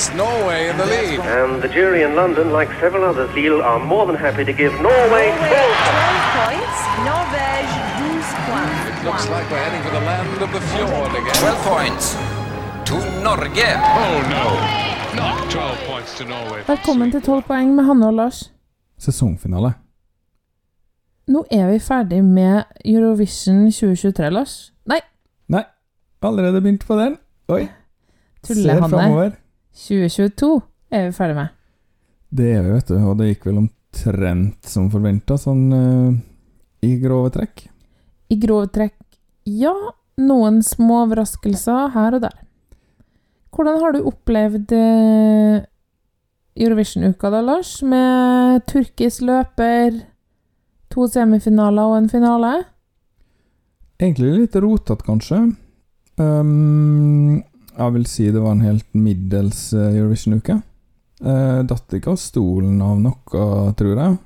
puts Norway in the lead. And the jury in London, like several others, Lille, are more than happy to give Norway Norway 12 12 points. Norvège 12 points. It looks like we're heading for the land of the fjord again. 12 points to Norge. Oh no, not 12 points to Norway. Velkommen til 12 poeng med Hanne og Lars. Sesongfinale. Nå er vi ferdig med Eurovision 2023, Lars. Nei, Nei, allerede begynt på den. Oi. Tuller, Ser framover. 2022 er vi ferdig med. Det er vi, vet du. Og det gikk vel omtrent som forventa, sånn uh, i grove trekk. I grove trekk, ja. Noen små overraskelser her og der. Hvordan har du opplevd uh, Eurovision-uka da, Lars? Med turkisk løper, to semifinaler og en finale? Egentlig litt rotete, kanskje. Um, jeg vil si det var en helt middels eh, Eurovision-uke. Uh, datt ikke av stolen av noe, tror jeg.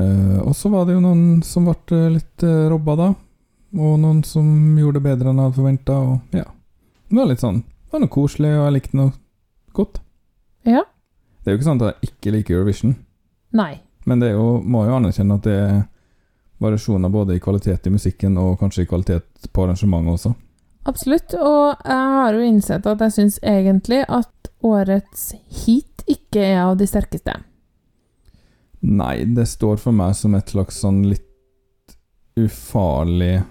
Eh, og så var det jo noen som ble litt uh, robba, da. Og noen som gjorde det bedre enn jeg hadde forventa. Og ja. Det var litt sånn Det var noe koselig, og jeg likte noe godt. Ja. Det er jo ikke sant at jeg ikke liker Eurovision, Nei. men det jo, må jo anerkjenne at det er variasjoner både i kvalitet i musikken og kanskje i kvalitet på arrangementet også. Absolutt. Og jeg har jo innsett at jeg syns egentlig at årets hit ikke er av de sterkeste. Nei, det står for meg som et slags sånn litt ufarlig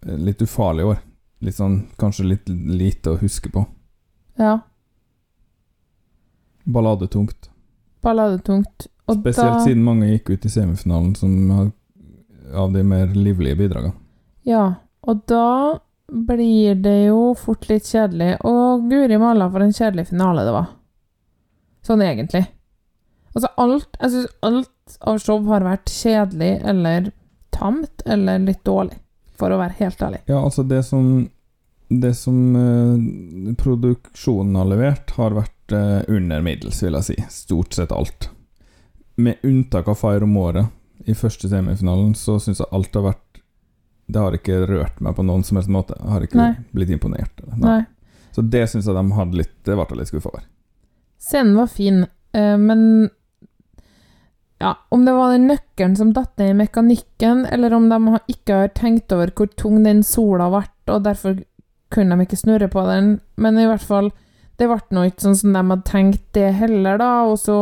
Litt ufarlig år. Litt sånn kanskje litt lite å huske på. Ja. Balladetungt. Balladetungt. Og Spesielt da, siden mange gikk ut i semifinalen som av de mer livlige bidragene. Ja. Og da blir det jo fort litt kjedelig. Og guri malla for en kjedelig finale det var. Sånn egentlig. Altså alt Jeg syns alt av show har vært kjedelig eller tamt eller litt dårlig, for å være helt ærlig. Ja, altså det som Det som eh, produksjonen har levert, har vært eh, under middels, vil jeg si. Stort sett alt. Med unntak av Fire om året i første semifinalen, så syns jeg alt har vært Det har ikke rørt meg på noen som helst måte. Jeg har ikke Nei. blitt imponert. Nei. Så det syns jeg de hadde litt Det ble jeg litt skuffa over. Scenen var fin, eh, men ja, om det var den nøkkelen som datt ned i mekanikken, eller om de ikke har tenkt over hvor tung den sola ble, og derfor kunne de ikke snurre på den, men i hvert fall, det ble nå ikke sånn som de hadde tenkt det heller, da, og så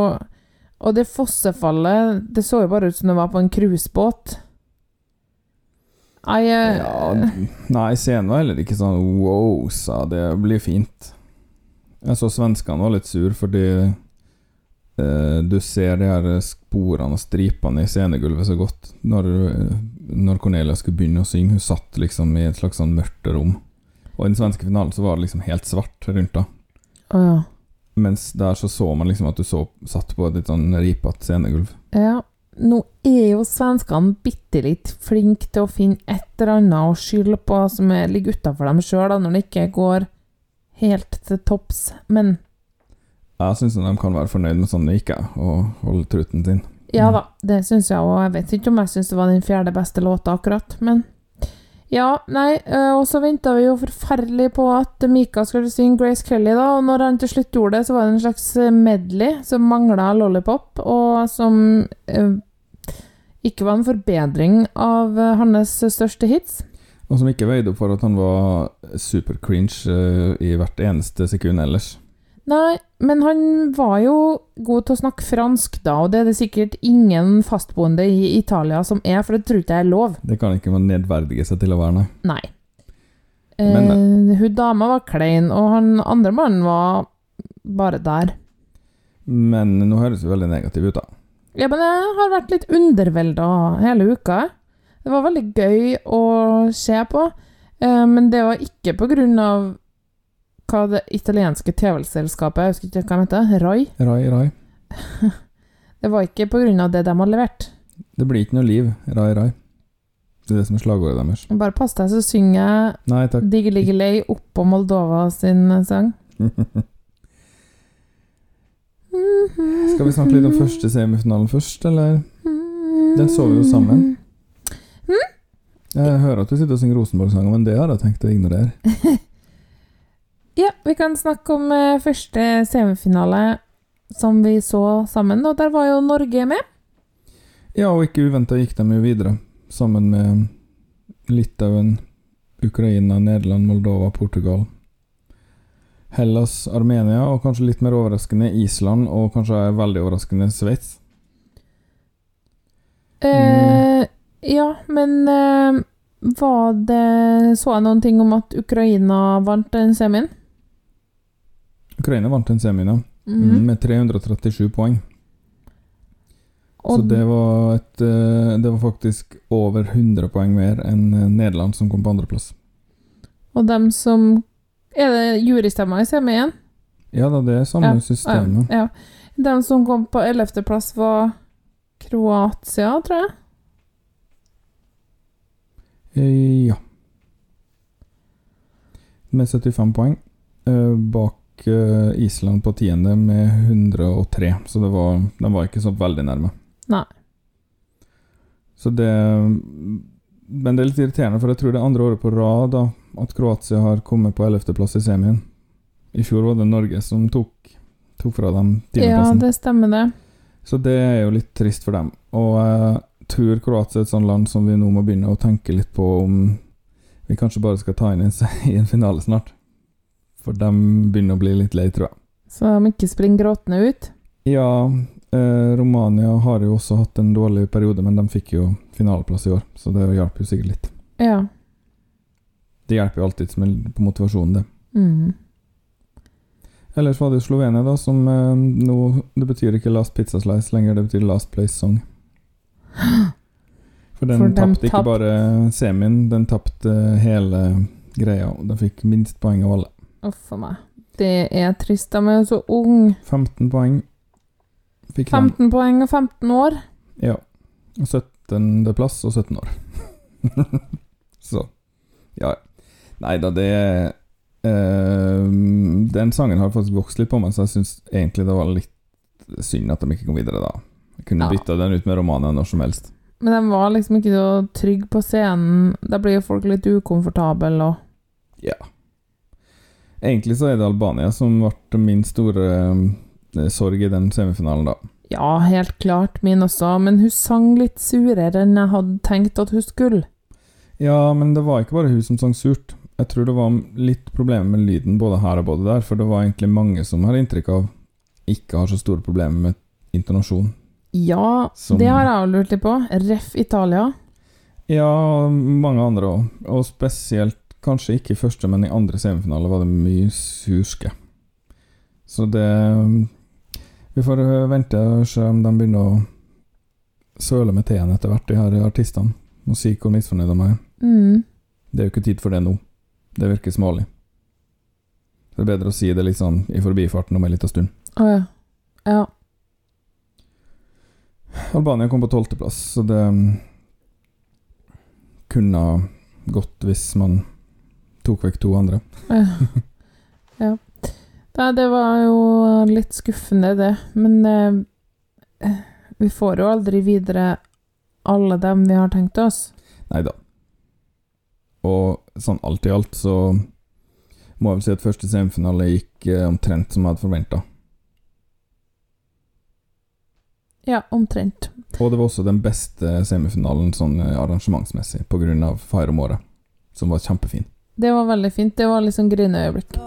Og det fossefallet, det så jo bare ut som det var på en cruisebåt. Nei, uh, Ja, nei, scenen var heller ikke sånn wow, sa det blir fint. Jeg så svenskene var litt sur fordi uh, du ser de her sporene og stripene i scenegulvet så godt. Når, eh, når Cornelia skulle begynne å synge, hun satt liksom i et slags sånn mørkt rom. Og i den svenske finalen så var det liksom helt svart rundt da. Oh, ja. Mens der så så man liksom at du så, satt på et litt sånn ripete scenegulv. Ja, nå er jo svenskene bitte litt flinke til å finne et eller annet å skylde på som er, ligger utafor dem sjøl, når det ikke går helt til topps. Men Jeg syns de kan være fornøyd med sånn det gikk, og holde truten sin. ja da, det syns jeg, òg. jeg vet ikke om jeg syns det var den fjerde beste låta akkurat, men ja, nei, øh, og så venta vi jo forferdelig på at Mika skulle synge Grace Kelly, da, og når han til slutt gjorde det, så var det en slags medley som mangla lollipop, og som øh, ikke var en forbedring av øh, hans største hits. Og som ikke veide opp for at han var super cringe eh, i hvert eneste sekund ellers. Nei, men han var jo god til å snakke fransk da, og det er det sikkert ingen fastboende i Italia som er, for det tror ikke jeg er lov. Det kan ikke man nedverdige seg til å være, nei. Nei. Eh, hun dama var klein, og han andre mannen var bare der. Men nå høres det veldig negativ ut, da. Ja, men jeg har vært litt undervelda hele uka. Det var veldig gøy å se på, eh, men det var ikke på grunn av hva det italienske TV-selskapet, jeg husker ikke hva de heter, Rai? Rai, rai. Det var ikke på grunn av det de har levert. Det blir ikke noe liv. Rai, rai. Det er det som er slagordet deres. Bare pass deg, så synger jeg. Diggeliggilei oppå Moldova sin sang. Skal vi snakke litt om første semifinalen først, eller? Den så vi jo sammen. Jeg hører at du sitter og synger Rosenborg-sanger, men det har jeg tenkt å ignorere. Ja, vi kan snakke om eh, første semifinale som vi så sammen, og der var jo Norge med. Ja, og ikke uventa gikk de jo videre, sammen med Litauen, Ukraina, Nederland, Moldova, Portugal. Hellas, Armenia, og kanskje litt mer overraskende Island, og kanskje veldig overraskende Sveits. Eh, ja, men eh, var det Så jeg noen ting om at Ukraina vant den semien? Ukraina vant den semien, ja, Mhm. med 337 poeng. Og, Så det var, et, eh, det var faktisk over 100 poeng mer enn Nederland, som kom på andreplass. og dem som Er det jurystemmer i igjen? Ja da, det er samme Ja, systemet. Ja. De som kom på ellevteplass, var Kroatia, tror jeg. Eh, Ja. Med 75 poeng. eh, Bak eh, Island på tiende med 103, så det var, de var ikke så veldig nærme. Nei. Så det Men det er litt irriterende, for jeg tror det er andre året på rad da, at Kroatia har kommet på 11.-plass i semien. I fjor var det Norge som tok, tok fra dem Ja, det stemmer, det. Så det er jo litt trist for dem. Og jeg tror Kroatia er et sånt land som vi nå må begynne å tenke litt på om vi kanskje bare skal ta inn i en finale snart. For de begynner å bli litt lei, tror jeg. Så de ikke springer gråtende ut. Ja, eh, Romania har jo også hatt en dårlig periode, men de fikk jo finaleplass i år, så det hjalp jo sikkert litt. Ja. Det hjelper jo alltid med på motivasjonen, det. Mm. Ellers var det Slovenia, da, som eh, nå Det betyr ikke Last Pizza Slice lenger, det betyr Last Place Song. For den tapte ikke bare semien, den tapte hele greia. og Den fikk minst poeng av alle. Uff a meg. Det er trist. De er jo så unge. 15 poeng fikk de. 15 poeng og 15 år. Ja. Og 17. plass og 17 år. Så Ja. Nei da, det eh, Den sangen har faktisk vokst litt på meg, så jeg syns egentlig det var litt synd at de ikke kom videre da. Jeg kunne Ja. bytta den ut med Romania når som helst. Men de var liksom ikke så trygge på scenen. Da blir jo folk litt ukomfortable og Ja. Egentlig så er det Albania som ble min store eh, sorg i den semifinalen, da. Ja, helt klart min også, men hun sang litt surere enn jeg hadde tenkt at hun skulle. Ja, men det var ikke bare hun som sang surt. Jeg tror det var litt problemer med lyden både her og både der, for det var egentlig mange som har inntrykk av ikke har så store problemer med intonasjon. Ja, Som- det har jeg òg lurt litt på. Ref Italia. Ja, mange andre òg, og spesielt kanskje ikke i første, men i andre semifinale var det mye surske. Så det Vi får øh, vente og se om de begynner å søle med teen etter hvert, de her artistene, og si hvor misfornøyde de er. Mm. Det er jo ikke tid for det nå. Det virker smålig. Det er bedre å si det litt sånn i forbifarten om en liten stund. Å ja. Ja. Albania kom på tolvteplass, så det mm, kunne ha gått hvis man tok vekk to andre. Ja. ja. Nei, det var jo litt skuffende, det. Men eh, vi får jo aldri videre alle dem vi har tenkt oss. Nei da. Og sånn alt i alt så må jeg vel si at første semifinale gikk eh, omtrent som jeg hadde forventa. Ja, omtrent. Og det var også den beste semifinalen sånn eh, arrangementsmessig, av Fire om året, som var kjempefin. Det var veldig fint. Det var liksom grineøyeblikk.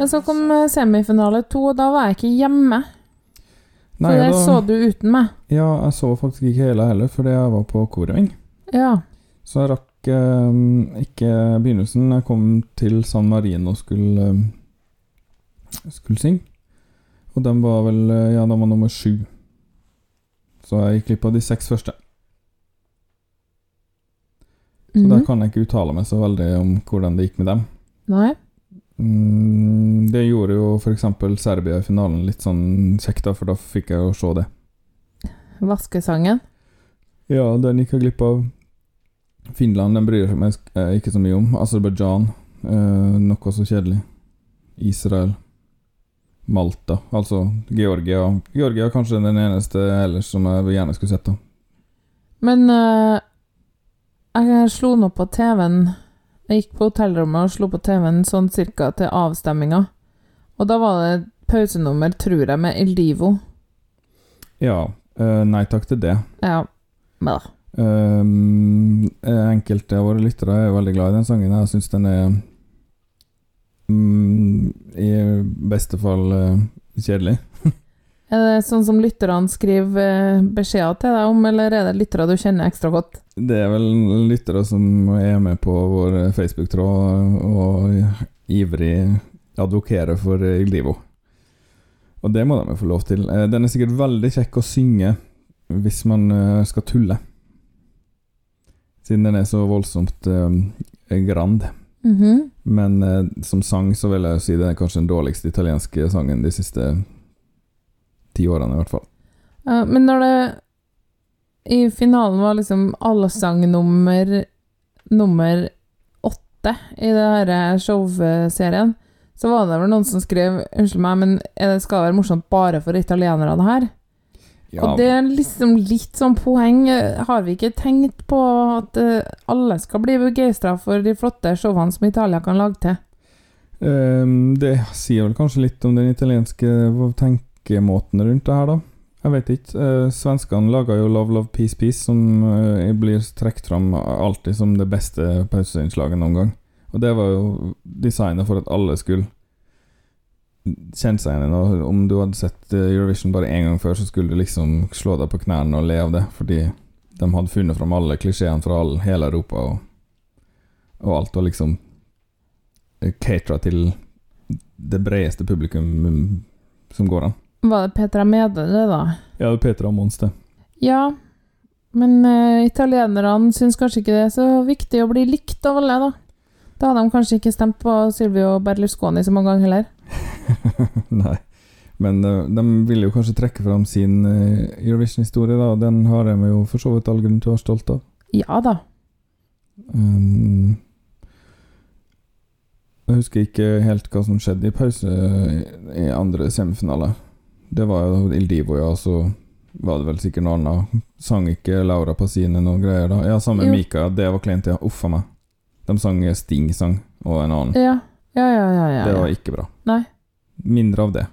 Men så kom eh, semifinale to, og da var jeg ikke hjemme. Nei, For det da- så du uten meg. Ja, jeg så faktisk ikke hele heller, fordi jeg var på korøving. Ja. Så jeg rakk eh, ikke begynnelsen. Jeg kom til San Marino og skulle, eh, skulle synge. Og den var vel eh, Ja, den var nummer sju. Så jeg gikk glipp av de seks første. Så der Mhm. kan jeg ikke uttale meg så veldig om hvordan det gikk med dem. Nei. Mm, det gjorde jo f.eks. Serbia i finalen litt sånn kjekt, da, for da fikk jeg jo se det. Vaskesangen. Ja, den gikk jeg glipp av. Finland den bryr jeg meg eh, ikke så mye om. Aserbajdsjan Eh, noe så kjedelig. Israel. Malta. Altså Georgia. Georgia er kanskje den eneste ellers som jeg gjerne skulle sett. da. Men uh, jeg slo nå på TV-en Jeg gikk på hotellrommet og slo på TV-en sånn cirka til avstemminga. Og da var det pausenummer, tror jeg, med El Divo. Ja. eh, nei takk til det. Ja. Men da. Um, enkelte av våre lyttere er veldig glad i den sangen. Jeg syns den er um, i beste fall uh, kjedelig. Er det sånn som lytterne skriver eh, beskjeder til deg om, eller er det lyttere du kjenner ekstra godt? Det er vel lyttere som er med på vår Facebook-tråd og ivrig advokerer for Il Divo. Og det må de jo få lov til. Eh, Den er sikkert veldig kjekk å synge hvis man eh, skal tulle. Siden den er så voldsomt grand. -hmm. Men som sang så vil jeg si det er kanskje den dårligste italienske sangen de siste ti årene, i hvert fall. Uh, men når det i finalen var liksom allsangnummer nummer åtte i det her showserien, så var det vel noen som skrev Unnskyld meg, men det skal være morsomt bare for italienere, det her? Ja, Og det er liksom litt sånn poeng. Har vi ikke tenkt på at eh, alle skal bli begeistra for de flotte showene som Italia kan lage til? Um, det sier vel kanskje litt om den italienske tenkemåten rundt det her, da. Jeg vet ikke. Eh, svenskene laga jo Love Love Peace Peace, som eh, blir trukket fram alltid som det beste pauseinnslaget noen gang. Og det var jo designet for at alle skulle kjenne seg igjen i. Om du hadde sett eh, Eurovision bare én gang før, så skulle du liksom slå deg på knærne og le av det, fordi de hadde funnet fram alle klisjeene fra all, hele Europa og, og alt, og liksom catera til det bredeste publikum mm, som går an. Var det Petra Mede, det, da? Ja, det er Petra Mons, det. Ja, men uh, italienerne syns kanskje ikke det er så viktig å bli likt av alle, da. Da hadde de kanskje ikke stemt på Silvio Berlusconi så mange ganger heller. Nei. Men uh, de vil jo kanskje trekke fram sin uh, Eurovision-historie, da. og Den har de jo for så vidt all grunn til å være stolt av. Ja da. Um, jeg husker ikke helt hva som skjedde i pause i, i andre semifinale. Det var jo Il Divo, ja, så var det vel sikkert noe annet. Sang ikke Laura Pasine noe greier da? Ja, sammen Jo. Mika. Det var kleint, ja. Uff a meg. De sang Sting-sang og en annen. Ja, ja, ja. ja, ja, Det var ikke bra. Nei. Mindre av det.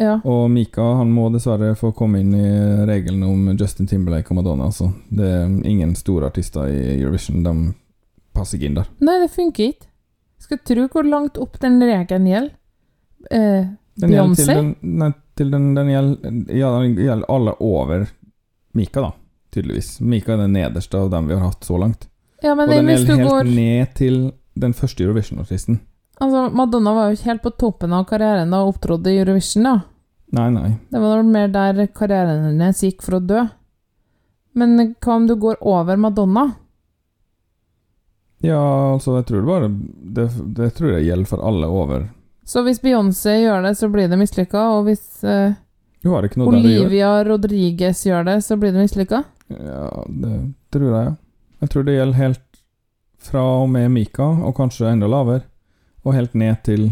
ja. Og Mika han må dessverre få komme inn i regelen om Justin Timberlake og Madonna. Altså. Det er ingen store artister i Eurovision. De passer ikke inn der. Nei, det funker ikke. Skal tro hvor langt opp den regelen gjelder. Eh, Den gjelder til den, nei, til den, den gjelder, ja, den gjelder alle over Mika, da. Tydeligvis. Mika er den nederste av dem vi har hatt så langt. ja, men og den gjelder helt går ned til den første Eurovision-artisten. Altså, Madonna var jo ikke helt på toppen av karrieren da hun opptrådte i Eurovision, da. Nei, nei. Det var vel mer der karrieren hennes gikk for å dø. Men hva om du går over Madonna? Ja, altså, jeg tror det bare Det, det tror jeg gjelder for alle over Så hvis Beyoncé gjør det, så blir det mislykka, og hvis uh. Olivia Rodriguez gjør det, så blir det mislykka? Ja, det tror jeg, ja. Jeg tror det gjelder helt fra og med Mika, og kanskje enda lavere, og helt ned til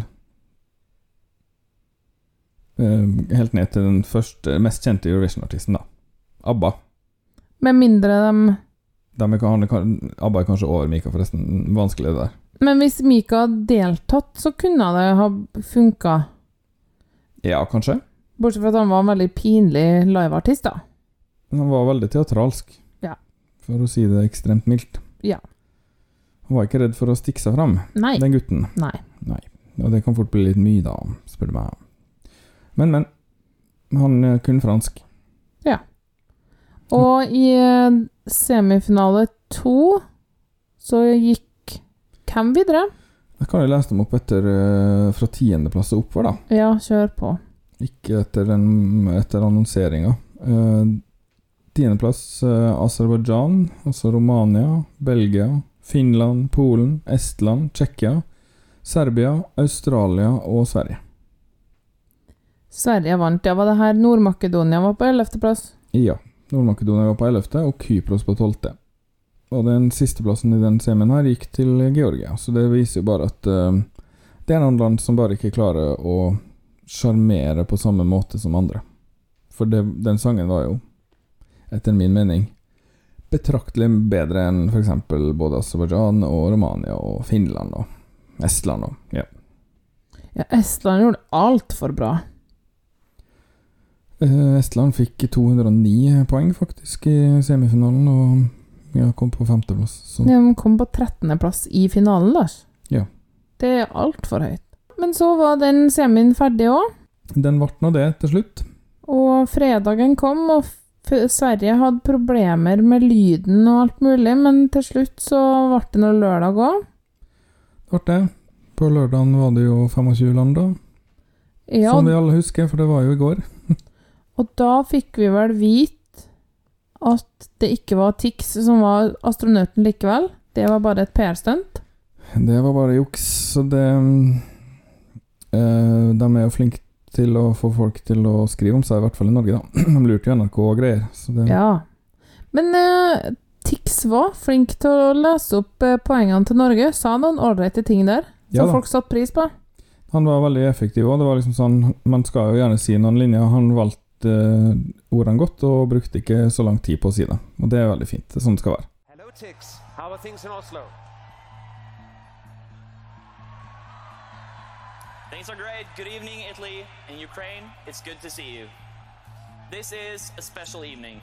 uh, Helt ned til den første, mest kjente Eurovision-artisten, da. ABBA. Med mindre de De er, ABBA er kanskje over Mika, forresten. Vanskelig det der. Men hvis Mika hadde deltatt, så kunne det ha funka. Ja, kanskje. Bortsett fra at han var en veldig pinlig liveartist, da. Han var veldig teatralsk, Ja. for å si det ekstremt mildt. Ja. Han var ikke redd for å stikke seg fram, Nei. den gutten. Nei. Og det kan fort bli litt mye, da, spør du meg. Men, men. Han eh, kunne fransk. Og i eh, semifinale to så gikk hvem videre? Jeg kan jo lese dem opp etter eh, fra tiendeplass og oppover, da. Ja, kjør på. Ikke etter, den, etter annonseringa. Uh, Tiendeplass uh, Aserbajdsjan, altså Romania, Belgia, Finland, Polen, Estland, Tsjekkia, Serbia, Australia og Sverige. Sverige vant. Ja, var det her Nord-Makedonia var på ellevteplass? Ja. Nord-Makedonia var på 11., og Kypros på 12. Og den sisteplassen i den semien her gikk til Georgia, så det viser jo bare at uh, det er noen land som bare ikke klarer å sjarmere på samme måte som andre. For det, den sangen var jo, etter min mening, betraktelig bedre enn f.eks. både Aserbajdsjan og Romania og Finland og Estland og ja. Ja, Estland gjorde altfor bra. Eh, Estland fikk 209 poeng faktisk i semifinalen, og ja, kom på femteplass. Så De kom på 13.-plass i finalen, Lars. Ja. Det er altfor høyt. Men så var den semien ferdig òg, den ble nå det til slutt. og fredagen kom, og Sverige hadde problemer med lyden og alt mulig, men til slutt så ble det noe lørdag òg. Det ble det. På lørdagen var det jo 25 land, da. Ja, Som vi alle husker, for det var jo i går. og da fikk vi vel vite at det ikke var Tix som var astronauten likevel. Det var bare et PR-stunt. Det var bare juks, så det øh, De er jo flinke til å få folk til å skrive om seg, i hvert fall i Norge, da. De lurte jo NRK og greier. Så det, Ja. Men øh, Tix var flink til å lese opp eh, poengene til Norge. Sa noen ålreite ting der som ja folk satte pris på. Han var veldig effektiv. Det var liksom sånn Man skal jo gjerne si noen linjer. Han valgte eh, ordene godt og brukte ikke så lang tid på å si det. Og det er veldig fint. Det er sånn det skal være. Hello, Tix. How are things in Oslo? Things are great. Good evening, Italy and Ukraine. It's good to see you. This is a special evening.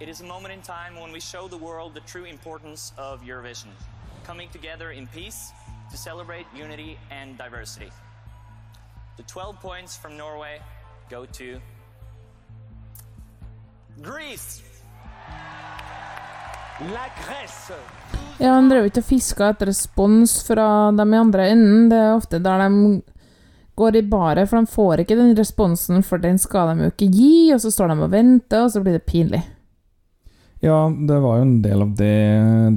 It is a moment in time when we show the world the true importance of Eurovision, coming together in peace to celebrate unity and diversity. The 12 points from Norway go to Greece. La Grèce. Ja, Han drev ikke og fiska etter respons fra dem i andre enden. Det er ofte der de går i baret, for de får ikke den responsen, for den skal de jo ikke gi, og så står de og venter, og så blir det pinlig. Ja, det var jo en del av det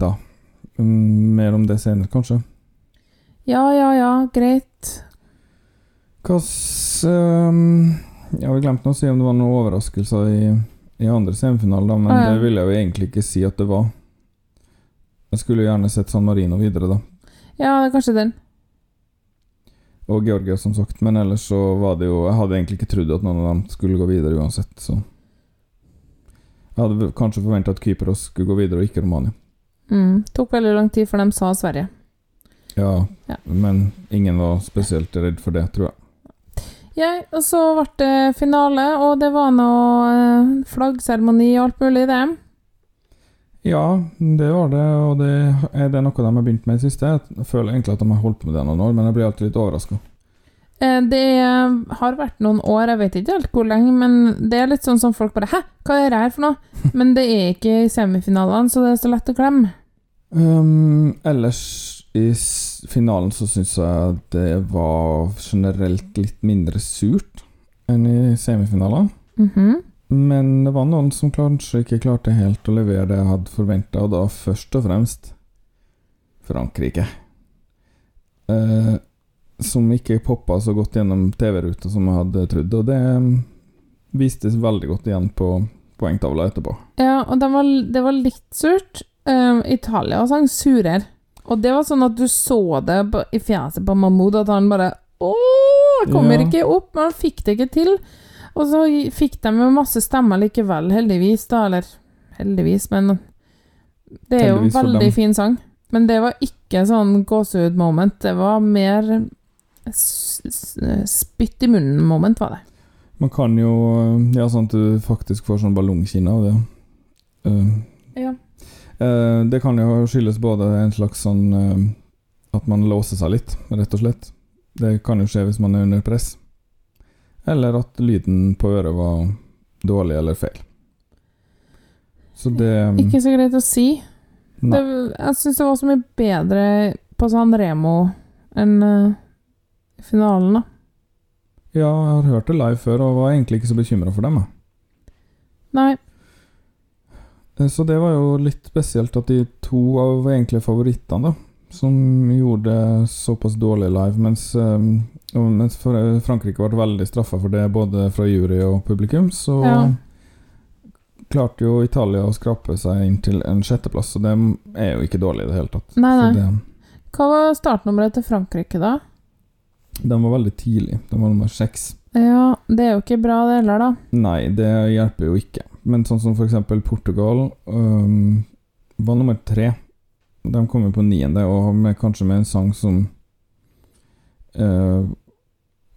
da. Mm, Mer om det senere, kanskje. Ja, ja, ja, greit. Hva um, Jeg har glemt å si om det var noen overraskelser i, i andre semifinale, da, men Ah, ja. det vil jeg jo egentlig ikke si at det var. Jeg skulle gjerne sett San Marino videre, da. Ja, kanskje den. Og Georgia, som sagt. Men ellers så var det jo Jeg hadde egentlig ikke trodd at noen av dem skulle gå videre uansett, så Jeg hadde kanskje forventa at Kypros skulle gå videre, og ikke Romania. Mm. Tok veldig lang tid før de sa Sverige. Ja, Ja. men ingen var spesielt redd for det, tror jeg. Ja, og så ble det finale, og det var noe eh, flaggseremoni og alt mulig i det. Ja, det var det, og det er det noe de har begynt med i det siste. Jeg føler egentlig at de har holdt på med det noen år, men jeg blir alltid litt overraska. Eh, Det har vært noen år, jeg vet ikke helt hvor lenge, men det er litt sånn som folk bare Hæ, hva er det her for noe? Men det er ikke i semifinalene, så det er så lett å glemme. Um, ellers i finalen så syns jeg det var generelt litt mindre surt enn i semifinalen. Mm -hmm. Men det var noen som kanskje ikke klarte helt å levere det jeg hadde forventa, og da først og fremst Frankrike. Eh, som ikke poppa så godt gjennom TV-ruta som jeg hadde trodd, og det mm, vistes veldig godt igjen på poengtavla etterpå. Ja, og det var, det var litt surt. Uh, Italia sang surere. Og det var sånn at du så det på, i fjeset på Mahmoud, at han bare Å, kommer Ja. ikke opp! Men han fikk det ikke til. Og så fikk de jo masse stemmer likevel, heldigvis, da. Eller heldigvis, men Det er jo en veldig fin sang. Men det var ikke sånn gåsehud-moment. Det var mer spytt i munnen-moment, var det. Man kan jo Ja, sånn at du faktisk får sånn ballongkinne av det. Uh, Ja. Eh, det kan jo skyldes både en slags sånn eh, At man låser seg litt, rett og slett. Det kan jo skje hvis man er under press. Eller at lyden på øret var dårlig eller feil. Så det Ikke så greit å si. Det, jeg syns det var så mye bedre på San Remo enn uh, finalen, da. Ja, jeg har hørt det live før og var egentlig ikke så bekymra for dem. jeg. Nei. Eh, Så det var jo litt spesielt at de to av egentlig favorittene, da, som gjorde det såpass dårlig live, mens, eh, mens Frankrike ble veldig straffa for det, både fra jury og publikum, så Ja. klarte jo Italia å skrape seg inn til en sjetteplass, og det er jo ikke dårlig i det hele tatt. Nei, Så nei. det, Hva var startnummeret til Frankrike, da? de var veldig tidlig. De var nummer seks. Ja, det er jo ikke bra, det heller, da. Nei, det hjelper jo ikke. Men sånn som for eksempel Portugal um, var nummer tre. De kom jo på niende, og med, kanskje med en sang som uh,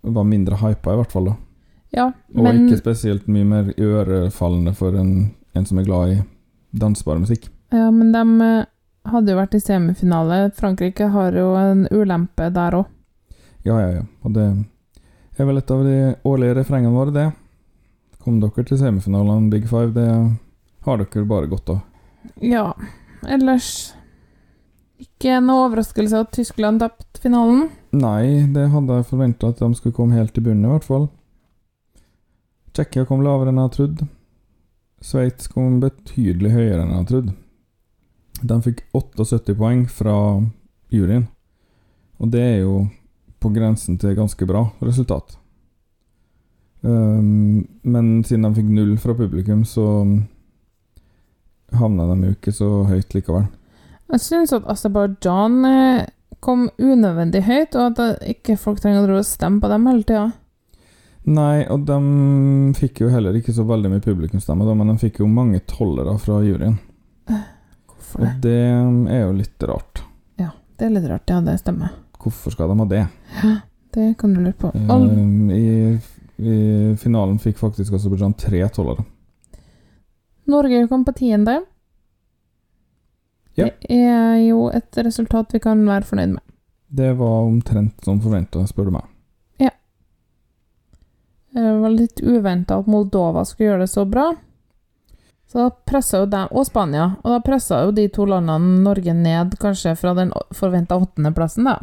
var mindre hypa, i hvert fall. da Ja, Og men ikke spesielt mye mer ørefallende for en, en som er glad i dansbar musikk. Ja, men de eh, hadde jo vært i semifinale. Frankrike har jo en ulempe der òg. Ja, ja, ja. Og det er vel et av de årlige refrengene våre, det. Kom dere til semifinalene, Big Five, det har dere bare godt av. Ja, ellers Ikke noe overraskelse at Tyskland tapte finalen. Nei, det hadde jeg forventa at de skulle komme helt til bunnen, i hvert fall. Tsjekkia kom lavere enn jeg hadde trodd. Sveits kom betydelig høyere enn jeg hadde trodd. De fikk 78 poeng fra juryen, og det er jo på grensen til ganske bra resultat. Um, men siden de fikk null fra publikum, så havna de jo ikke så høyt likevel. Jeg syns at Aserbajdsjan eh, kom unødvendig høyt, og at eh, ikke folk trenger å stemme på dem hele tida. Nei, og de fikk jo heller ikke så veldig mye publikumsstemmer, men de fikk jo mange tollere fra juryen. Hvorfor det? Og det er jo litt rart. Ja, Det er litt rart, ja, det stemmer. Hvorfor skal de ha det? Ja, Det kan du lure på. Um, i, I finalen fikk faktisk Aserbajdsjan tre tollere. Norge kom på tiende. Ja. Det er jo et resultat vi kan være fornøyd med. Det var omtrent som forventa, spør du meg. Ja. Det var litt uventa at Moldova skulle gjøre det så bra. Så da pressa jo dem, og Spania, og da pressa jo de to landene Norge ned, kanskje fra den forventa åttendeplassen, da.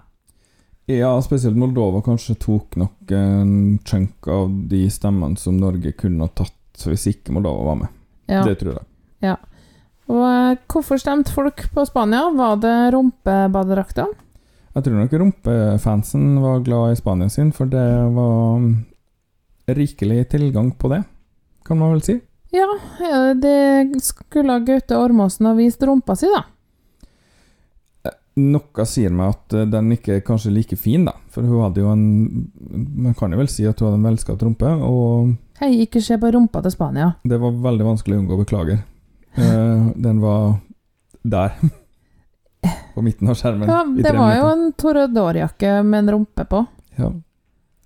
Ja, spesielt Moldova kanskje tok nok en chunk av de stemmene som Norge kunne ha tatt hvis ikke Moldova var med. Ja. Det tror jeg. Ja. Og eh, hvorfor stemte folk på Spania? Var det rumpebadedrakta? Jeg tror nok rumpefansen var glad i Spania sin, for det var mm, rikelig tilgang på det, kan man vel si. Ja, det skulle Gaute Ormåsen ha vist rumpa si, da. Noe sier meg at eh, den ikke er kanskje like fin, da. For hun hadde jo en Man kan jo vel si at hun hadde en velskapt rumpe, og Hei, ikke se på rumpa til Spania. det var veldig vanskelig å unngå, beklager. Uh, den var der. På midten av skjermen. Ja, det var var jo en Torredor-jakke med en rumpe på. Ja.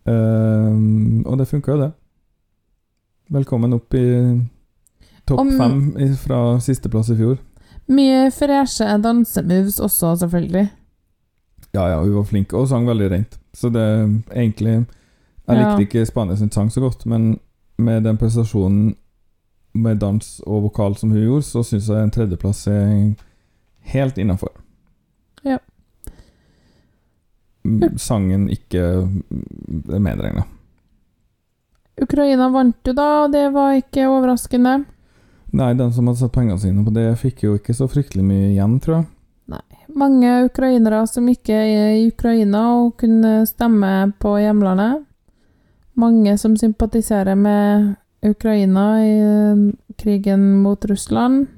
Uh, og det funka jo, det. Velkommen opp i topp fem fra sisteplass i fjor. Mye freshe dansemoves også, selvfølgelig. Ja, ja, hun var flink og sang veldig rent. Så det egentlig Jeg Ja. likte ikke Spania sin sang så godt, men med den prestasjonen med dans og vokal som hun gjorde, så syns jeg en tredjeplass er helt innafor. Ja. Sangen ikke medregna. Ukraina vant jo da, og det var ikke overraskende. Nei, den som hadde satt pengene sine på det, fikk jo ikke så fryktelig mye igjen, tror jeg. Nei. Mange ukrainere som ikke er i Ukraina og kunne stemme på hjemlandet. Mange som sympatiserer med Ukraina i eh, krigen mot Russland.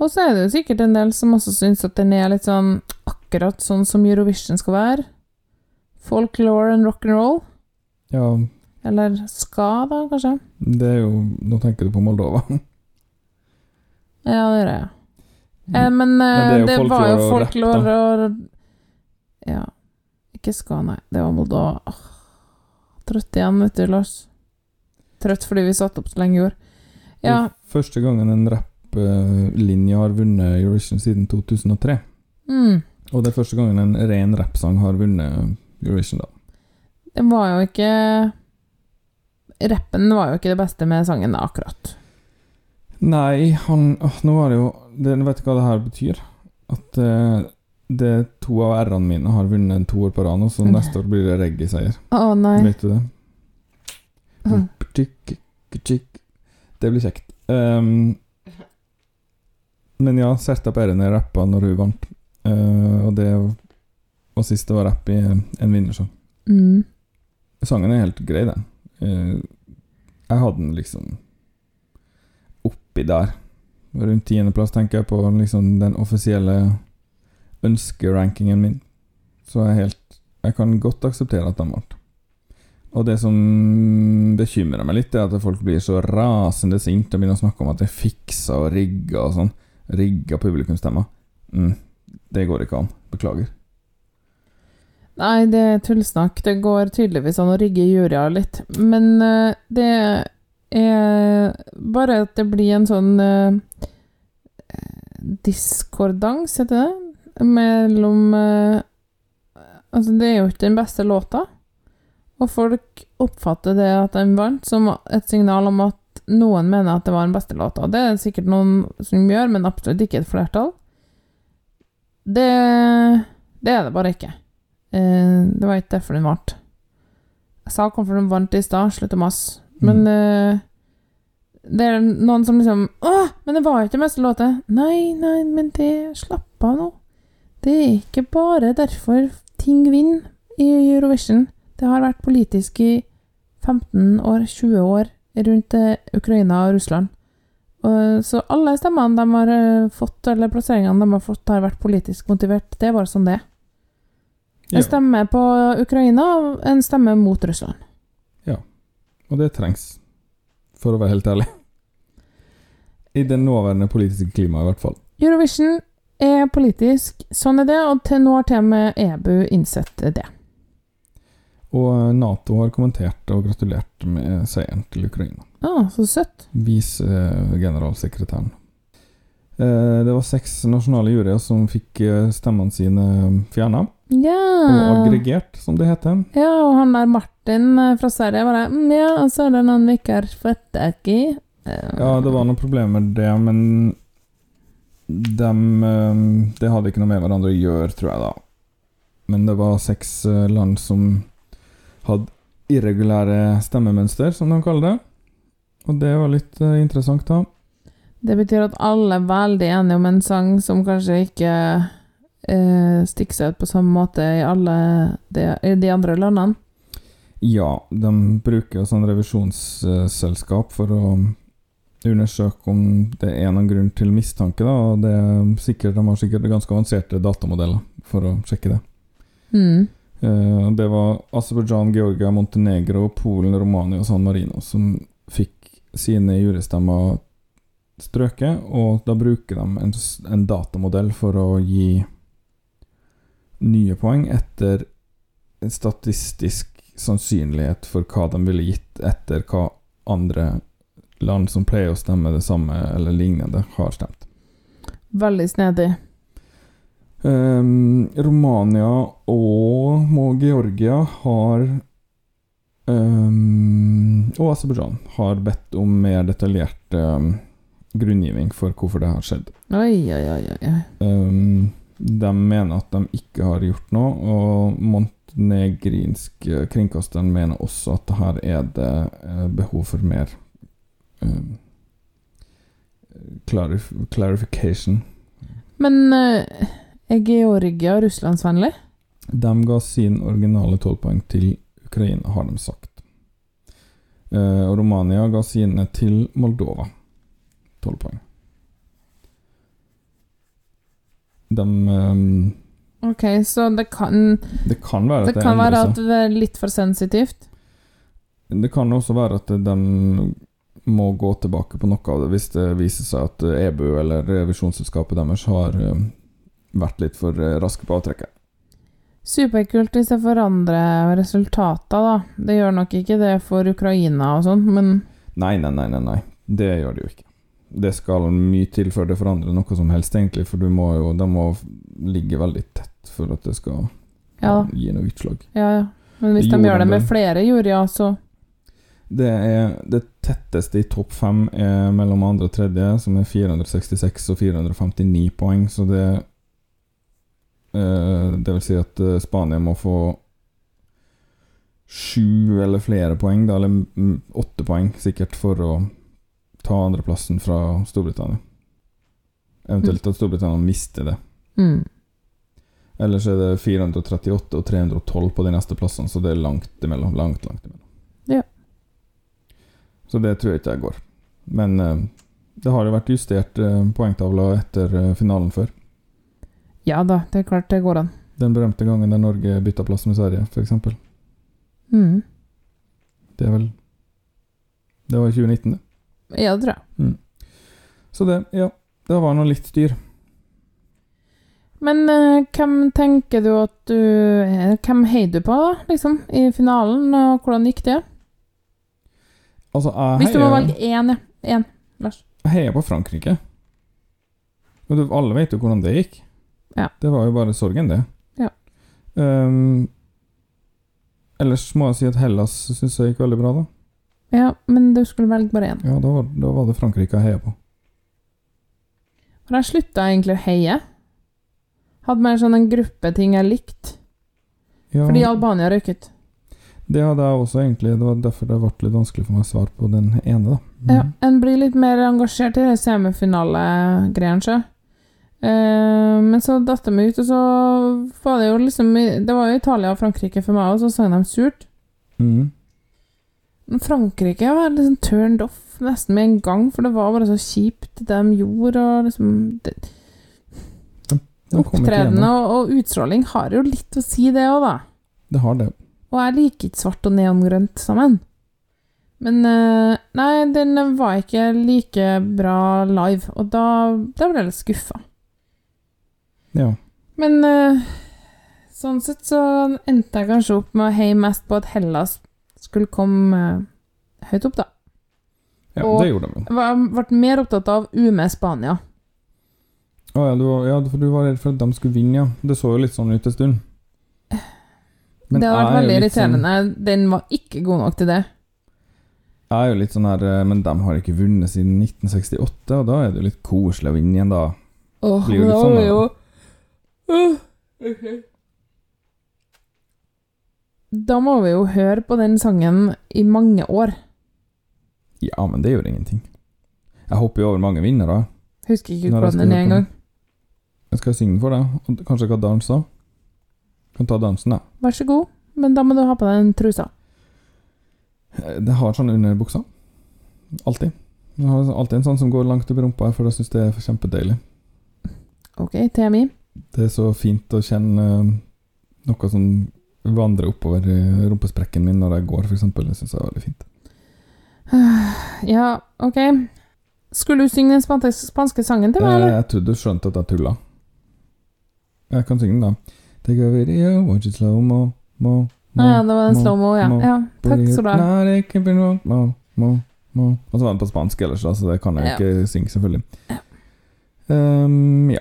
Og så er det jo sikkert en del som også syns at den er litt sånn akkurat sånn som Eurovision skal være. Folklore and rock'n'roll. Ja, Eller ska, da, kanskje. det er jo Nå tenker du på Moldova. Ja, det gjør jeg. Eh, men, eh, Mm. Men det det var jo folklore og og Ja. Ikke ska, nei. Det var Moldova. Åh, Trøtt igjen, vet du, Lars. Trøtt fordi vi satt opp så lenge i år. Ja. Første gangen en rapplinje har vunnet Eurovision siden 2003. Mm. Og det er første gangen en ren rappsang har vunnet Eurovision, da. Det var jo ikke Rappen var jo ikke det beste med sangen, akkurat. Nei, han åh, Nå var det jo det, Vet du hva det her betyr? At eh, det to av R-ene mine har vunnet to år på rad, og så Mm. neste år blir det reggae-seier. Å nei. Vet du det? Mm. Det blir kjekt. Um, men ja, Serta Perene rappa når hun vant. uh, og det var sist det var rapp i en vinnersang. Mm. Sangen er helt grei, den. Eh, jeg hadde den liksom oppi der. Rundt tiendeplass, tenker jeg, på liksom den offisielle ønskerankingen min. Så jeg, helt, jeg kan godt akseptere at den ble. Og det som bekymrer meg litt, er at folk blir så rasende sinte og begynner å snakke om at det er fiksa og rigga og sånn. Rigga publikumsstemmer. Mm, det går ikke an. Beklager. Nei, det er tullsnakk. Det går tydeligvis an å rigge juryer litt. Men uh, det er bare at det blir en sånn uh, diskordans, heter det, mellom uh, Altså, det er jo ikke den beste låta, og folk oppfatter det at den vant, som et signal om at noen mener at det var den beste låta. Det er det sikkert noen som gjør, men absolutt ikke et flertall. Det, det er det bare ikke. Eh, det var ikke derfor den varte. Jeg sa hvorfor den vant i stad, slutt å masse. Men eh, det er noen som liksom Å, men det var jo ikke den beste låta. Nei, nei, men det Slapp av nå. Det er ikke bare derfor ting vinner i Eurovision. Det har vært politisk i 15 år, 20 år, rundt eh, Ukraina og Russland. Og, så alle stemmene de har fått, eller plasseringene de har fått, har vært politisk motivert. Det er bare sånn det er. En Ja. stemme på Ukraina, en stemme mot Russland. Ja. Og det trengs, for å være helt ærlig. I det nåværende politiske klimaet, i hvert fall. Eurovision er politisk, sånn er det, og til nå har til og med EBU innsett det. Og Nato har kommentert og gratulert med seieren til Ukraina. Ah, så søtt. Visegeneralsekretæren. Eh, Det var seks nasjonale juryer som fikk eh, stemmene sine fjerna, og aggregert, som det heter. ja, og han der Martin eh, fra Sverige bare mm, Ja, og så er det noen vi ikke har fått tak i. Eh, Ja, det var noen problemer med det, men de, eh, Det hadde ikke noe med hverandre å gjøre, tror jeg, da. Men det var seks land som hadde irregulære stemmemønster, som de kaller det. Og det var litt interessant, da. Det betyr at alle er veldig enige om en sang som kanskje ikke eh, stikker seg ut på samme måte i alle de, i de andre landene. Ja, de bruker jo sånn revisjonsselskap for å undersøke om det er noen grunn til mistanke, da. Og det er sikkert, de har sikkert ganske avanserte datamodeller for å sjekke det. Mm. Eh, Det var Aserbajdsjan, Georgia, Montenegro, Polen, Romania og San Marino som fikk sine jurystemmer strøket, og da bruker de en, en datamodell for å gi nye poeng etter statistisk sannsynlighet for hva de ville gitt etter hva andre land som pleier å stemme det samme eller lignende, har stemt. Veldig snedig. Um, Romania og Georgia har um, Og Aserbajdsjan har bedt om mer detaljert um, grunngivning for hvorfor det har skjedd. Oi, oi, oi. oi, oi. De mener at de ikke har gjort noe, og montenegrinsk kringkaster kringkasteren mener også at her er det eh, behov for mer um, clarif clarification. Men uh, er Georgia russlandsvennlig? De ga sin originale 12 poeng til Ukraina, har de sagt. Uh, Romania ga sine til Moldova. 12 poeng. De um, Ok, så det kan Det kan være at Det kan være at det er litt for sensitivt. Det kan også være at de må gå tilbake på noe av det hvis det viser seg at EBU eller revisjonsselskapet deres har eh, vært litt for eh, raske på avtrekket. Superkult hvis det forandrer resultater, da. Det gjør nok ikke det for Ukraina og sånn, men Nei, nei, nei, nei, nei. Det gjør det jo ikke. Det skal mye til før det forandrer noe som helst, egentlig, for du må jo, de må ligge veldig tett for at det skal ja. gi noe utslag. ja, ja. Men hvis de gjør det med flere juryer, så Det er det tetteste i topp fem er mellom andre og tredje, som er 466 og 459 poeng, så det eh, Det vil si at eh, Spania må få sju eller flere poeng, da, eller åtte poeng sikkert, for å ta andreplassen fra Storbritannia. Eventuelt at Storbritannia mister det. mm. Ellers er det 438 og 312 på de neste plassene, så det er langt imellom. Langt, langt imellom. Ja. Så det tror jeg ikke jeg går. Men eh, Det har jo vært justert eh, poengtavla etter eh, finalen før. Ja da, det er klart det går an. Den berømte gangen der Norge bytta plass med Sverige, f.eks. Mm. Det er vel Det var i 2019, det. Ja, det tror jeg. Så det, ja. Det var nå litt dyr. Men eh, hvem tenker du at du eh, Hvem heier du på, da, liksom, i finalen, og hvordan gikk det? Altså, jeg Hvis du må heier- velge én, ja. Én, Lars. Jeg heier på Frankrike. Og du, alle vet jo hvordan det gikk. Ja. Det var jo bare sorgen, det. Ja. Ehm, ellers må jeg si at Hellas syns jeg gikk veldig bra, da. Ja, men du skulle velge bare én. Ja, da var, da var det Frankrike jeg heia på. For jeg slutta egentlig å heie. Hadde mer sånn en gruppeting jeg likte, Ja, fordi Albania røyk ut. det hadde jeg også, egentlig. Det var derfor det ble litt vanskelig for meg å svare på den ene, da. Mm. Ja, en blir litt mer engasjert i det semifinalegreiene, sjø. Eh, men så datt de ut, og så var det jo liksom Det var jo Italia og Frankrike for meg, og så sang de surt. Mm. Frankrike var liksom turned off nesten med en gang, for det var bare så kjipt det de gjorde, og liksom det, De kom ikke Opptreden gjennom. og, og utstråling har jo litt å si, det òg, da. Det har det. Og jeg liker ikke svart og neongrønt sammen. Men eh, Nei, den var ikke like bra live, og da, da ble jeg litt skuffa. Ja. Men eh, sånn sett så endte jeg kanskje opp med å heie mest på at Hellas skulle komme eh, høyt opp, da. ja Og- det gjorde de. Jeg ble mer opptatt av UME Spania. Å ja, du ja, for du var redd for at de skulle vinne, ja. Det så jo litt sånn ut en stund. Men det har vært veldig irriterende. sånn- irriterende. Den var ikke god nok til det. Jeg er jo litt sånn her eh, Men de har ikke vunnet siden 1968, og da er det jo litt koselig å vinne igjen, da. Åh, oh, men da sånn, var jo uh, ok. Da må vi jo høre på den sangen i mange år. Ja, men det gjør ingenting. Jeg hopper jo over mange vinnere. Husker ikke hvordan den er engang. Jeg skal synge for deg, og kanskje jeg kan danse òg. Kan ta dansen, da. Vær så god, men da må du ha på deg den trusa. Eh, Det har sånn under buksa. Alltid. Jeg har alltid en sånn som går langt opp i rumpa, for jeg syns det er kjempedeilig. Ok, TMI. Det er så fint å kjenne eh, noe som vandrer oppover rumpesprekken min når jeg går, f.eks. Det syns jeg er veldig fint. Ja, ok. Skulle du synge den spanske, spanske sangen til meg, Eh, eller? jeg trodde du skjønte at jeg tulla. Jeg kan synge den, da. Take a video, watch it slow mo, mo, mo, Ah, ja, det var den slow-mo, ja. mo. ja. Takk skal du ha. Mo, mo, mo, mo. Og så var den på spansk ellers, da, så det kan jeg Ja. ikke synge, selvfølgelig. Ja. Um, ja.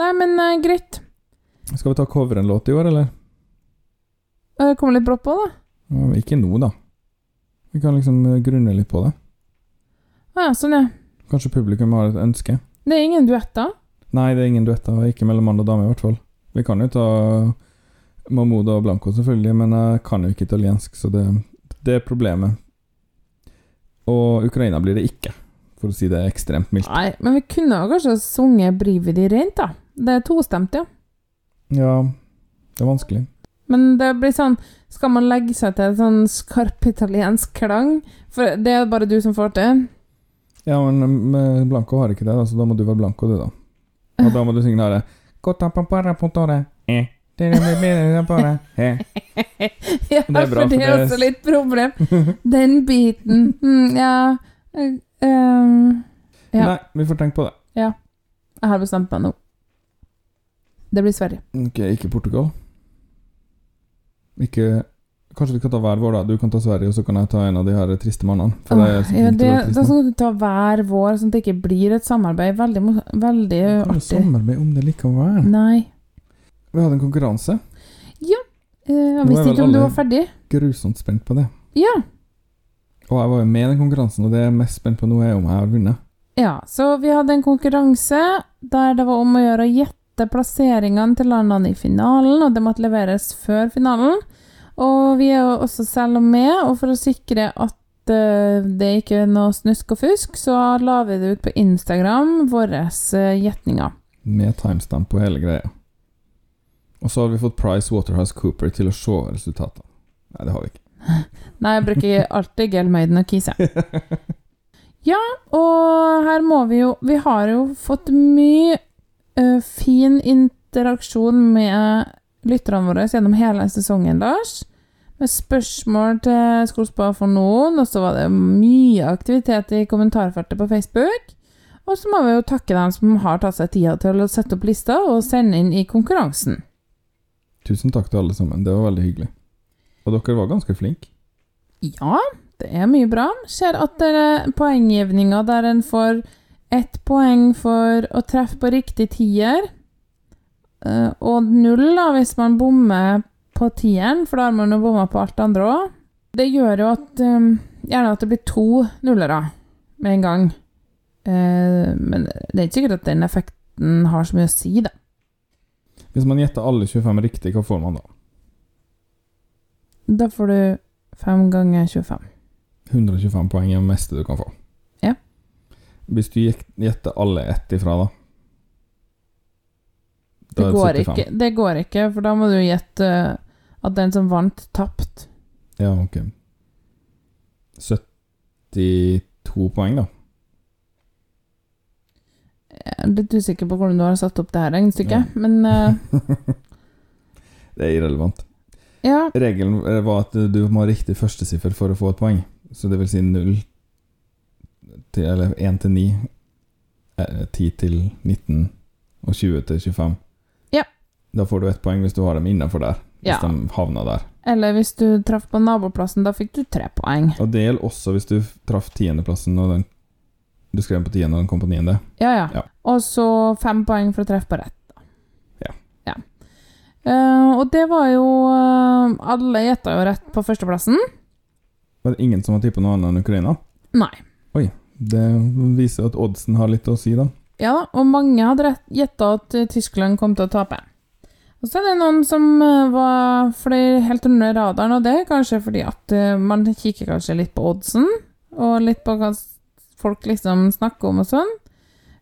Nei, men uh, greit. Skal vi ta cover en låt i år, eller? Det kommer litt brått på, da. Ja, Ikke nå, da. Vi kan liksom eh, grunne litt på det. Ja, sånn, ja. Kanskje publikum har et ønske? Det er ingen duetter. Nei, det er ingen duetter. Ikke mellom mann og dame, i hvert fall. Vi kan jo ta Mahmoud og Blanco, selvfølgelig, men jeg kan jo ikke italiensk, så det, det er problemet. Og Ukraina blir det ikke, for å si det ekstremt mildt. Nei, men vi kunne jo kanskje sunget 'Brividi rent', da. Det er tostemt, ja. Ja, det er vanskelig. Men det blir sånn Skal man legge seg til en sånn skarp italiensk klang? For det er bare du som får til. Ja, men med Blanco har ikke det, da, så da må du være Blanco, du, da. Og da må du potore, eh. Eh. ja, Det er bra, for det er også litt problem. Den biten mm, Ja. eh, ehm, Ja. Nei, vi får tenke på det. Ja. jeg har bestemt meg nå. Det blir Sverige. Ok, ikke Portugal. Ikke Kanskje vi kan ta hver vår, da. Du kan ta Sverige, og så kan jeg ta en av de her triste mannene. For det er ja, det, da skal du ta hver vår, sånn at det ikke blir et samarbeid. Veldig, veldig jo artig. samarbeide om det likevel. Nei. Vi hadde en konkurranse. Ja. jeg er visste ikke om du var ferdig. Grusomt spent på det. Ja. Og jeg var jo med i den konkurransen, og det jeg er mest spent på nå, er om jeg har vunnet. Ja, så vi hadde en konkurranse der det var om å gjøre å gjette plasseringene til landene i finalen, og det måtte leveres før finalen. Og vi er jo også selv med, og for å sikre at eh, det ikke er noe snusk og fusk, så la vi det ut på Instagram, våre eh, gjetninger. Med timestamp på hele greia. Og så har vi fått Price Waterhouse Cooper til å se resultatene. Nei, det har vi ikke. Nei, jeg bruker alltid Gelmaiden og Kise. Ja, Og her må vi jo Vi har jo fått mye fin interaksjon med lytterne våre gjennom hele sesongen, Lars. Med spørsmål til Skolspa for noen, og så var det mye aktivitet i kommentarfeltet på Facebook. Og så må vi jo takke dem som har tatt seg tida til å sette opp lista og sende inn i konkurransen. Tusen takk til alle sammen. Det var veldig hyggelig. Og dere var ganske flinke. Ja, det er mye bra. Ser at poenggivninga der en får ett poeng for å treffe på riktig tier, eh, og null da hvis man bommer på tieren, for da har man jo bomma på alt det andre òg. Det gjør jo at eh, Gjerne at det blir to nullere med en gang. Eh, Men det er ikke sikkert at den effekten har så mye å si, da. Hvis man gjetter alle 25 riktig, hva får man da? Da får du 5 ganger 25. 125 poeng er det meste du kan få. Ja. Hvis du gjetter alle ett ifra, da? Det er går, 75. ikke, det går ikke, for da må du gjette eh, at den som vant, tapte. Ja, ok. 72 poeng, da. Jeg er litt usikker på hvordan du har satt opp det her regnestykket, men uh... Det er irrelevant. ja. Regelen eh, var at du må ha riktig førstesiffer for å få et poeng. Så det vil si 0 til Eller 1 til 9, eh, 10 til 19 og 20 til 25. Ja. Da får du ett poeng hvis du har dem innenfor der. Hvis Ja. de havner der. Eller hvis du traff på naboplassen, da fikk du tre poeng. Og det gjelder også hvis du traff tiendeplassen og den du skrev på tiende og den kom på niende. Ja, ja. Ja. Og så fem poeng for å treffe på rett. Da. Ja. ja. Eh, og det var jo uh, Alle gjetta jo rett på førsteplassen. Var det ingen som har tippa noe annet enn Ukraina? Nei. Det viser at oddsen har litt å si, da. Ja og mange hadde gjetta at eh, Tyskland kom til å tape. Og så er det noen som eh, var fløy helt under radaren, og det er kanskje fordi at eh, man kikker kanskje litt på oddsen, og litt på hva folk liksom snakker om og sånn.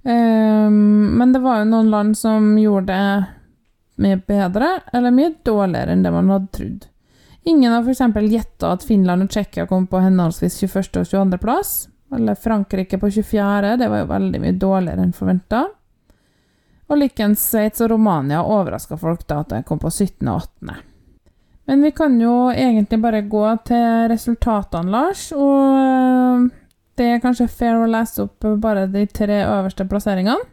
Ehm, men det var jo noen land som gjorde det mye bedre, eller mye dårligere enn det man hadde trodd. Ingen har f.eks. gjetta at Finland og Tsjekkia kom på henholdsvis 21. og 22. plass. Eller Frankrike på 24., det var jo veldig mye dårligere enn forventa. Og likens Sveits og Romania overraska folk da at de kom på 17. og 18. Men vi kan jo egentlig bare gå til resultatene, Lars. Og øh, det er kanskje fair å lese opp bare de tre øverste plasseringene.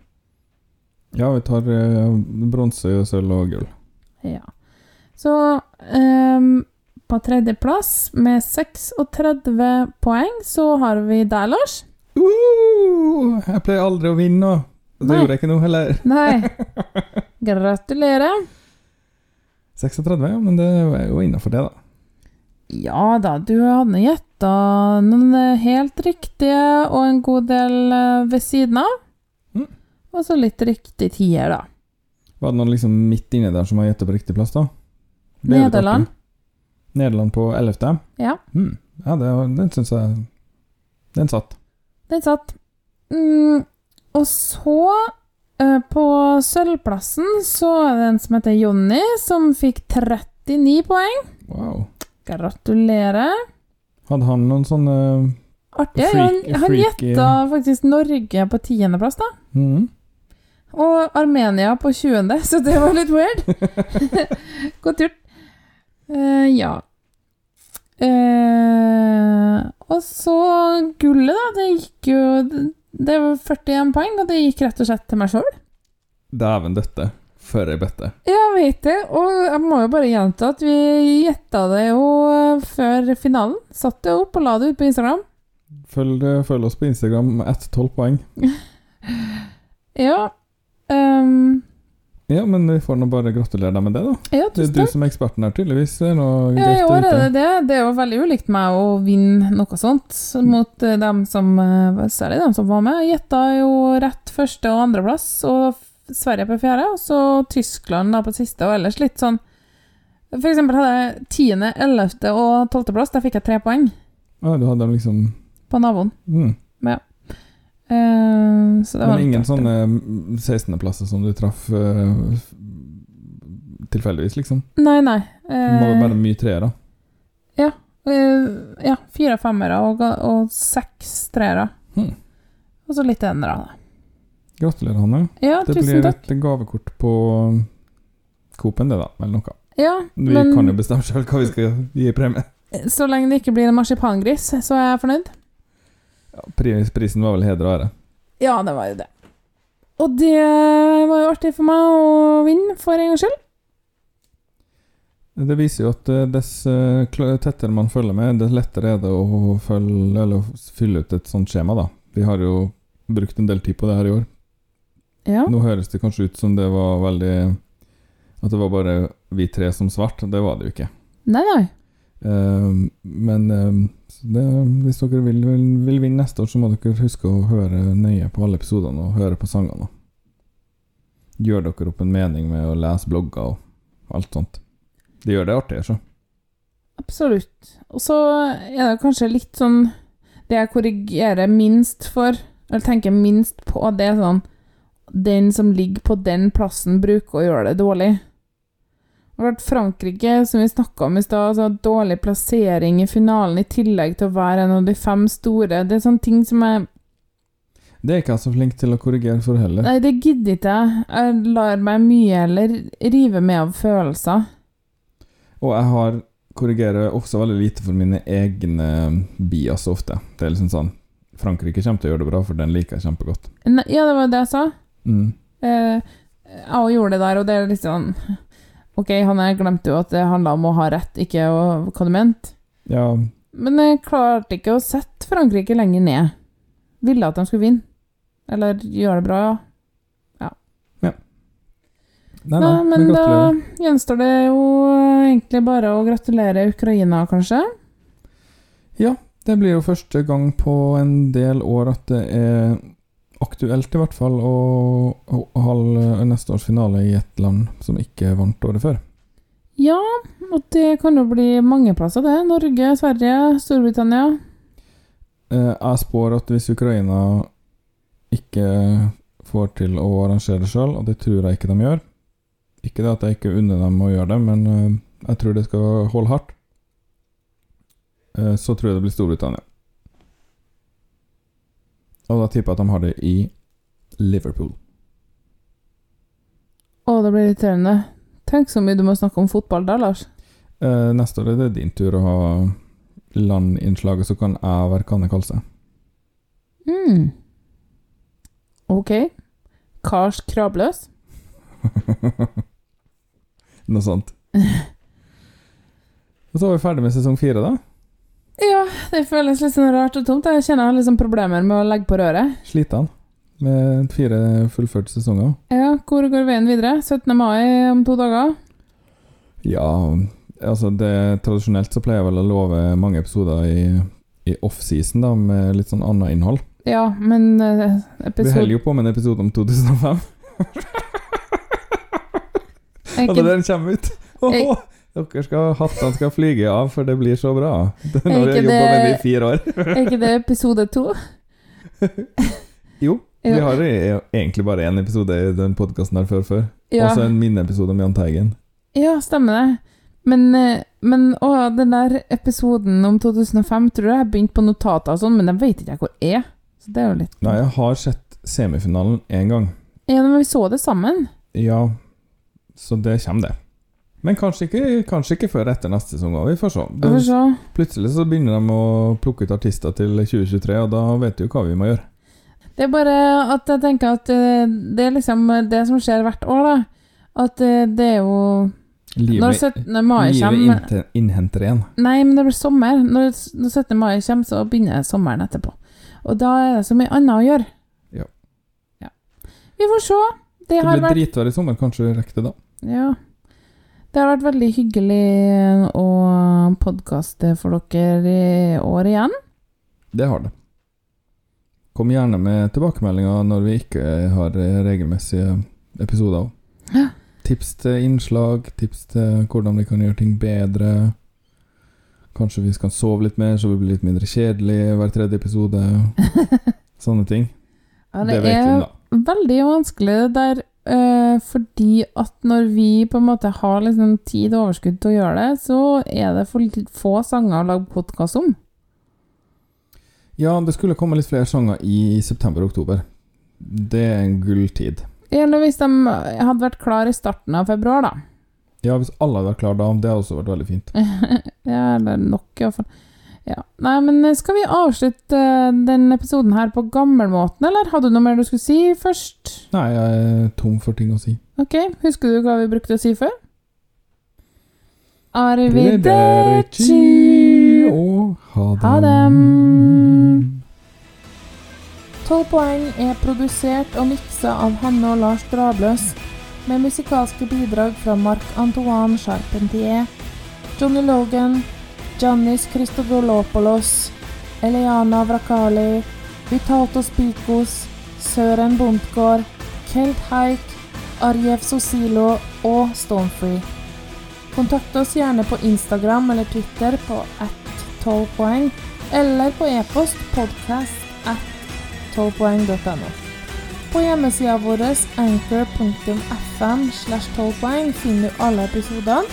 Ja, vi tar eh, bronse, sølv og gull. Ja. Så ehm, på tredjeplass med 36 poeng så har vi deg, Lars. Uh, jeg pleier aldri å vinne. Det Nei. gjorde jeg ikke nå heller. Nei. Gratulerer. 36, ja, men det er jo innafor det, da. Ja da, du hadde gjetta noen helt riktige og en god del eh, ved siden av. Mm. Og så litt riktig tier, da. Var det noen liksom midt inni der som har gjetta på riktig plass, da? Er Nederland. Nederland på 11. Ja, Mm. Ja, det, den syns jeg Den satt. den satt. Mm, og så, eh, på sølvplassen, så er det en som heter Jonny, som fikk 39 poeng. Wow. Gratulerer. Hadde han noen sånne Artig. Freak- han han gjetta faktisk Norge på tiendeplass, da. mm. Og Armenia på 20., så det var litt weird. Godt gjort. Eh, ja. Uh, og så gullet, da. Det gikk jo Det var 41 poeng, og det gikk rett og slett til meg sjøl. Dæven døtte. Før jeg bøtte. Jeg vet det, og jeg må jo bare gjenta at vi gjetta det jo før finalen. Satt det opp og la det ut på Instagram. Følg, følg oss på Instagram med ett tolv poeng. Ja. ehm, Ja, men vi får nå bare gratulere deg med det, da. ja, Det er du som er eksperten her, tydeligvis. Er Ja, i år er det det. Det er jo veldig ulikt meg å vinne noe sånt mot eh, dem som eh, Særlig dem som var med. Gjetta jo rett første- og andreplass, og Sverige på fjerde, og så Tyskland da på siste, og ellers litt sånn For eksempel hadde jeg tiende, ellevte og tolvteplass. Der fikk jeg tre poeng Ja, du hadde liksom på naboen. mm. Eh, så det var Men ingen artig. sånne mm, 16.-plasser som du traff uh, tilfeldigvis, liksom? Nei, nei. Det må Eh, være mye treere. eh, ja, fire femmere og, og seks treere. Hmm. Og så litt da. Gratulerer, Hanne. Ja, Det tusen blir takk. et gavekort på Coop-en, det, da. Eller noe. Ja, Vi men kan jo bestemme sjøl hva vi skal gi i premie. så lenge det ikke blir en marsipangris, så er jeg fornøyd. Ja, pris, prisen var vel heder og ære. Ja, det var jo det. Og det var jo artig for meg å vinne, for en gangs skyld. Det viser jo at eh, dess eh, tettere man følger med, dess lettere er det å følge, eller fylle ut et sånt skjema, da. Vi har jo brukt en del tid på det her i år. Ja. Nå høres det kanskje ut som det var veldig At det var bare vi tre som svarte. Det var det jo ikke. Nei, nei. Eh, men eh, det, hvis dere vil, vil, vil vinne neste år, så må dere huske å høre nøye på alle episodene og høre på sangene. Gjør dere opp en mening med å lese blogger og alt sånt. Det gjør det artig, så. Absolutt. Og så er det kanskje litt sånn Det jeg korrigerer minst for, eller tenker minst på, det er sånn Den som ligger på den plassen, bruker å gjøre det dårlig. Det har vært Frankrike, som vi snakka om i stad, altså dårlig plassering i finalen i tillegg til å være en av de fem store. Det er sånne ting som jeg Det er ikke jeg så flink til å korrigere for heller. Nei, det gidder ikke jeg. Jeg lar meg mye heller rive med av følelser. Og jeg har korrigerer også veldig lite for mine egne bias ofte. Det er liksom sånn Frankrike kommer til å gjøre det bra, for den liker jeg kjempegodt. Ne ja, det var det jeg sa. Mm. Eh, jeg òg gjorde det der, og det er litt sånn Ok, han her glemte jo at det handla om å ha rett, ikke å, hva du mente. Ja, Men jeg klarte ikke å sette Frankrike lenger ned. Ville at de skulle vinne. Eller gjøre det bra, ja. nei, Nei, nei, men men da gjenstår det jo egentlig bare å gratulere Ukraina, kanskje. Ja. Det blir jo første gang på en del år at det er aktuelt, i hvert fall, å, å holde neste års finale i et land som ikke vant året før. Ja, og det kan jo bli mange plasser, det. Norge, Sverige, Storbritannia. Eh, Jeg spår at hvis Ukraina ikke får til å arrangere det sjøl, og det tror jeg ikke de gjør Ikke det at jeg ikke unner dem å gjøre det, men eh, jeg tror det skal holde hardt. Eh, Så tror jeg det blir Storbritannia. Og da tipper jeg at de har det i Liverpool. Å, det blir irriterende. Tenk så mye du må snakke om fotball da, Lars. Eh, Neste år er det din tur å ha landinnslaget, så kan jeg være Kanne Kalse. Mm. Ok. Kars Krabløs. Noe sånt. Og så var vi ferdig med sesong fire, da. Ja, det føles litt sånn rart og tomt. Jeg kjenner jeg har sånn problemer med å legge på røret. Sliten med fire fullførte sesonger. Ja, hvor går veien videre? 17. mai om to dager? Ja, altså det Tradisjonelt så pleier jeg vel å love mange episoder i, i offseason, da, med litt sånn annet innhold. Ja, men episode... Vi episode holder jo på med en episode om 2005. er Og da den kommer ut! Åh, dere skal, Hattene skal flyge av, for det blir så bra. Nå har ikke jeg jobba med det i fire år. er ikke det episode to? Jo, vi har e- egentlig bare én episode i den podkasten her før før. Ja. Også en minneepisode om Jahn Teigen. ja, stemmer det. Men, eh, men å, den der episoden om 2005 tror jeg jeg begynte på notater og sånn, men jeg vet ikke jeg hvor er. Så det er jo litt Nei, jeg har sett semifinalen én gang. Ja, men vi så det sammen. Ja, så det kommer, det. Men kanskje ikke, kanskje ikke før etter neste sesong. Vi får se. Vi får se. Plutselig så begynner de å plukke ut artister til 2023, og da vet du jo hva vi må gjøre. Det er bare at jeg tenker at eh, det er liksom det som skjer hvert år, da. At eh, det er jo Når Livet, 17. mai livet kommer innte- innhenter igjen. Nei, men det blir sommer. Når, når 17. mai kommer, så begynner sommeren etterpå. Og da er det så mye annet å gjøre. Ja. Ja. Vi får se. Det Det har blir vært dritvær i sommer, kanskje rekker det da. Ja. Det har vært veldig hyggelig å podkaste for dere i år igjen. Det har det. Kom gjerne med tilbakemeldinger når vi ikke har regelmessige episoder. Ja. Tips til innslag, tips til hvordan vi kan gjøre ting bedre. Kanskje vi skal sove litt mer, så vi blir litt mindre kjedelig hver tredje episode. Sånne ting. Ja, det det, vet vi, da. veldig vanskelig det der, eh, fordi at når vi på en måte har liksom tid og overskudd til å gjøre det, så er det for få sanger å lage podkast om. Ja, det skulle komme litt flere sanger i september og oktober. Det er en gulltid. Eller hvis de hadde vært klar i starten av februar, da. Ja, hvis alle hadde vært klare da, det hadde også vært veldig fint. ja, eller nok, iallfall. Ja. Nei, men eh, skal vi avslutte denne den episoden her på gammelmåten, eller hadde du noe mer du skulle si først? Nei, jeg er tom for ting å si. Ok, husker du hva vi brukte å si før? Arrivederci og ha det. Ha dem! 12 poeng er produsert og miksa av Hanne og Lars Drabløs, med musikalske bidrag fra Marc-Antoine Charpentier, Johnny Logan, Giannis Christodolopoulos, Eliana Vrakali, Vitatos Pikos, Søren Bondtgård, Kelt Haik, Arjev Sosilo og Stonefree. Kontakt oss gjerne på Instagram eller Twitter på at 12 poeng, eller på e-post podcast at 12poeng.no. På hjemmesida vår anchor.fm slash 12 poeng finner du alle episodene,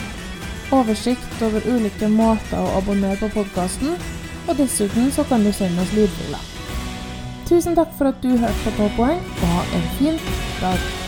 oversikt over ulike måter å abonnere på podkasten, og dessuten så kan du sende oss lydfiler. Tusen takk for at du hørte på 12 poeng, og ha en fin dag.